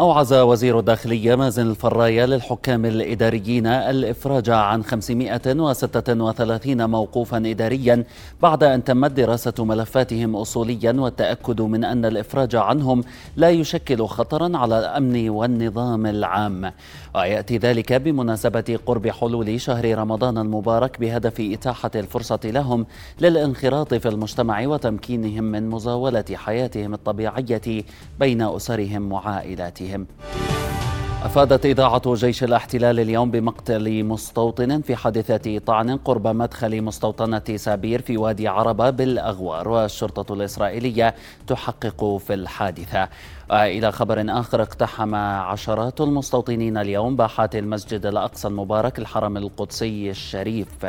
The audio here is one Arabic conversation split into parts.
أوعز وزير الداخلية مازن الفراية للحكام الإداريين الإفراج عن 536 موقوفا إداريا بعد أن تمت دراسة ملفاتهم أصوليا والتأكد من أن الإفراج عنهم لا يشكل خطرا على الأمن والنظام العام. ويأتي ذلك بمناسبة قرب حلول شهر رمضان المبارك بهدف إتاحة الفرصة لهم للانخراط في المجتمع وتمكينهم من مزاولة حياتهم الطبيعية بين أسرهم وعائلاتهم. عليهم أفادت إذاعة جيش الاحتلال اليوم بمقتل مستوطن في حادثة طعن قرب مدخل مستوطنة سابير في وادي عربة بالأغوار والشرطة الإسرائيلية تحقق في الحادثة. إلى خبر آخر اقتحم عشرات المستوطنين اليوم باحات المسجد الأقصى المبارك الحرم القدسي الشريف.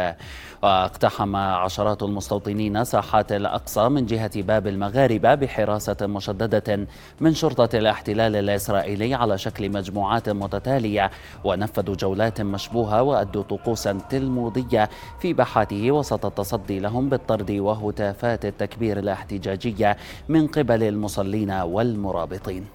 واقتحم عشرات المستوطنين ساحات الأقصى من جهة باب المغاربة بحراسة مشددة من شرطة الاحتلال الإسرائيلي على شكل مجموعات متتالية. ونفذوا جولات مشبوهة وأدوا طقوسا تلمودية في باحاته وسط التصدي لهم بالطرد وهتافات التكبير الاحتجاجية من قبل المصلين والمرابطين. فلسطين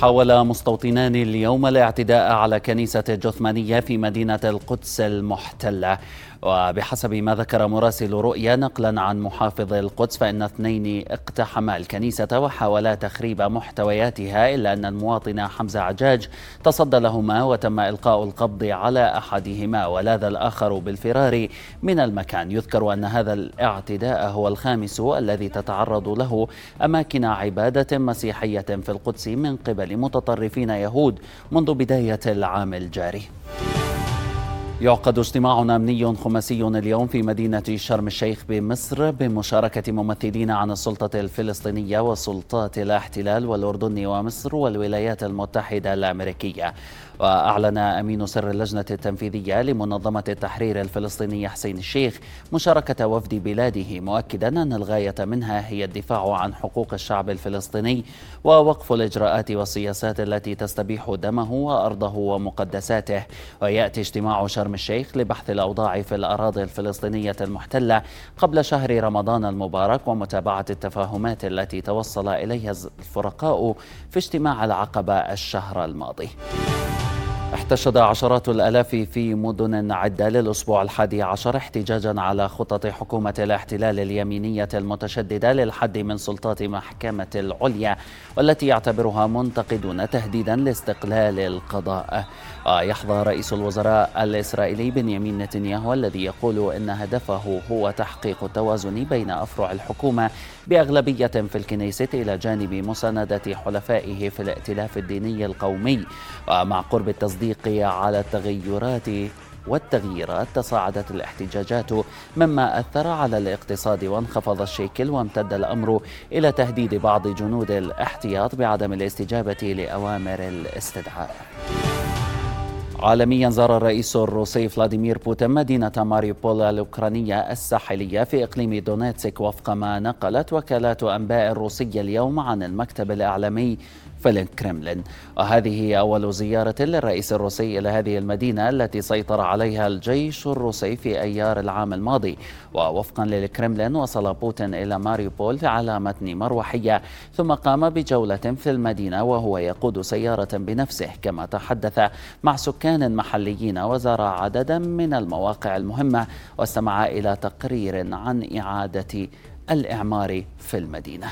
حاول مستوطنان اليوم الاعتداء على كنيسة الجثمانية في مدينة القدس المحتلة. وبحسب ما ذكر مراسل رؤيا نقلا عن محافظ القدس فإن اثنين اقتحما الكنيسة وحاولا تخريب محتوياتها إلا أن المواطن حمزة عجاج تصدى لهما وتم إلقاء القبض على أحدهما ولاذ الآخر بالفرار من المكان. يذكر أن هذا الاعتداء هو الخامس الذي تتعرض له أماكن عبادة مسيحية في القدس من قبل متطرفين يهود منذ بداية العام الجاري. يعقد اجتماع أمني خماسي اليوم في مدينة شرم الشيخ بمصر بمشاركة ممثلين عن السلطة الفلسطينية وسلطات الاحتلال والأردن ومصر والولايات المتحدة الأمريكية. وأعلن أمين سر اللجنة التنفيذية لمنظمة التحرير الفلسطيني حسين الشيخ مشاركة وفد بلاده مؤكدا أن الغاية منها هي الدفاع عن حقوق الشعب الفلسطيني ووقف الإجراءات والسياسات التي تستبيح دمه وأرضه ومقدساته. ويأتي اجتماع شرم الشيخ لبحث الأوضاع في الأراضي الفلسطينية المحتلة قبل شهر رمضان المبارك ومتابعة التفاهمات التي توصل إليها الفرقاء في اجتماع العقبة الشهر الماضي. احتشد عشرات الآلاف في مدن عدة للأسبوع الحادي عشر احتجاجا على خطط حكومة الاحتلال اليمينية المتشددة للحد من سلطات محكمة العليا والتي يعتبرها منتقدون تهديدا لاستقلال القضاء. يحظى رئيس الوزراء الإسرائيلي بنيامين نتنياهو الذي يقول إن هدفه هو تحقيق التوازن بين أفرع الحكومة بأغلبية في الكنيست إلى جانب مساندة حلفائه في الائتلاف الديني القومي ومع قرب التصديق على التغيرات والتغييرات تصاعدت الاحتجاجات مما أثر على الاقتصاد وانخفض الشيكل وامتد الأمر إلى تهديد بعض جنود الاحتياط بعدم الاستجابة لأوامر الاستدعاء. عالميا زار الرئيس الروسي فلاديمير بوتين مدينة ماريوبول الأوكرانية الساحلية في إقليم دونيتسك وفق ما نقلت وكالات أنباء الروسية اليوم عن المكتب الإعلامي في الكرملين وهذه هي أول زيارة للرئيس الروسي إلى هذه المدينة التي سيطر عليها الجيش الروسي في أيار العام الماضي. ووفقا للكرملين وصل بوتين إلى ماريوبول على متن مروحية. ثم قام بجولة في المدينة وهو يقود سيارة بنفسه. كما تحدث مع سكان محليين وزار عددا من المواقع المهمة واستمع إلى تقرير عن إعادة الإعمار في المدينة.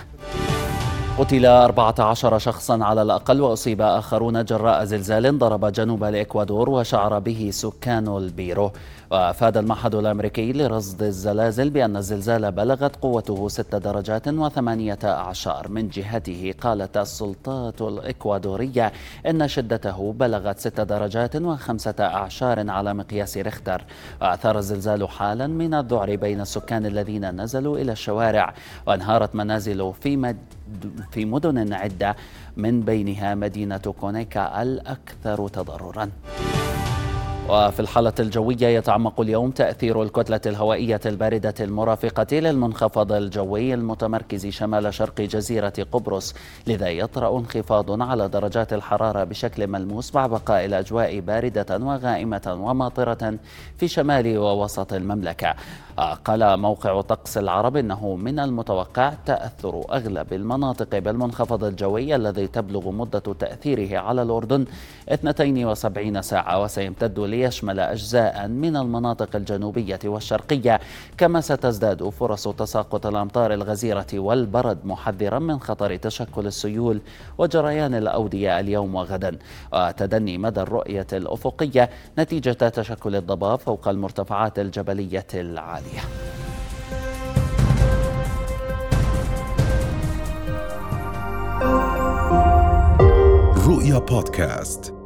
قتل 14 شخصا على الأقل وأصيب آخرون جراء زلزال ضرب جنوب الإكوادور وشعر به سكان البيرو. وأفاد المعهد الأمريكي لرصد الزلازل بأن الزلزال بلغت قوته 6 درجات وثمانية أعشار من جهته. قالت السلطات الإكوادورية إن شدته بلغت 6 درجات وخمسة أعشار على مقياس ريختر. وأثار الزلزال حالا من الذعر بين السكان الذين نزلوا إلى الشوارع. وانهارت منازل في مد في مدن عدة من بينها مدينة كونيكا الأكثر تضرراً. وفي الحالة الجوية يتعمق اليوم تأثير الكتلة الهوائية الباردة المرافقة للمنخفض الجوي المتمركز شمال شرق جزيرة قبرص لذا يطرأ انخفاض على درجات الحرارة بشكل ملموس مع بقاء الأجواء باردة وغائمة وماطرة في شمال ووسط المملكة. قال موقع طقس العرب إنه من المتوقع تأثر أغلب المناطق بالمنخفض الجوي الذي تبلغ مدة تأثيره على الأردن 72 ساعة وسيمتد ليشمل أجزاء من المناطق الجنوبية والشرقية كما ستزداد فرص تساقط الأمطار الغزيرة والبرد محذرا من خطر تشكل السيول وجريان الأودية اليوم وغدا. وتدني مدى الرؤية الأفقية نتيجة تشكل الضباب فوق المرتفعات العاليه العالية. رؤيا بودكاست.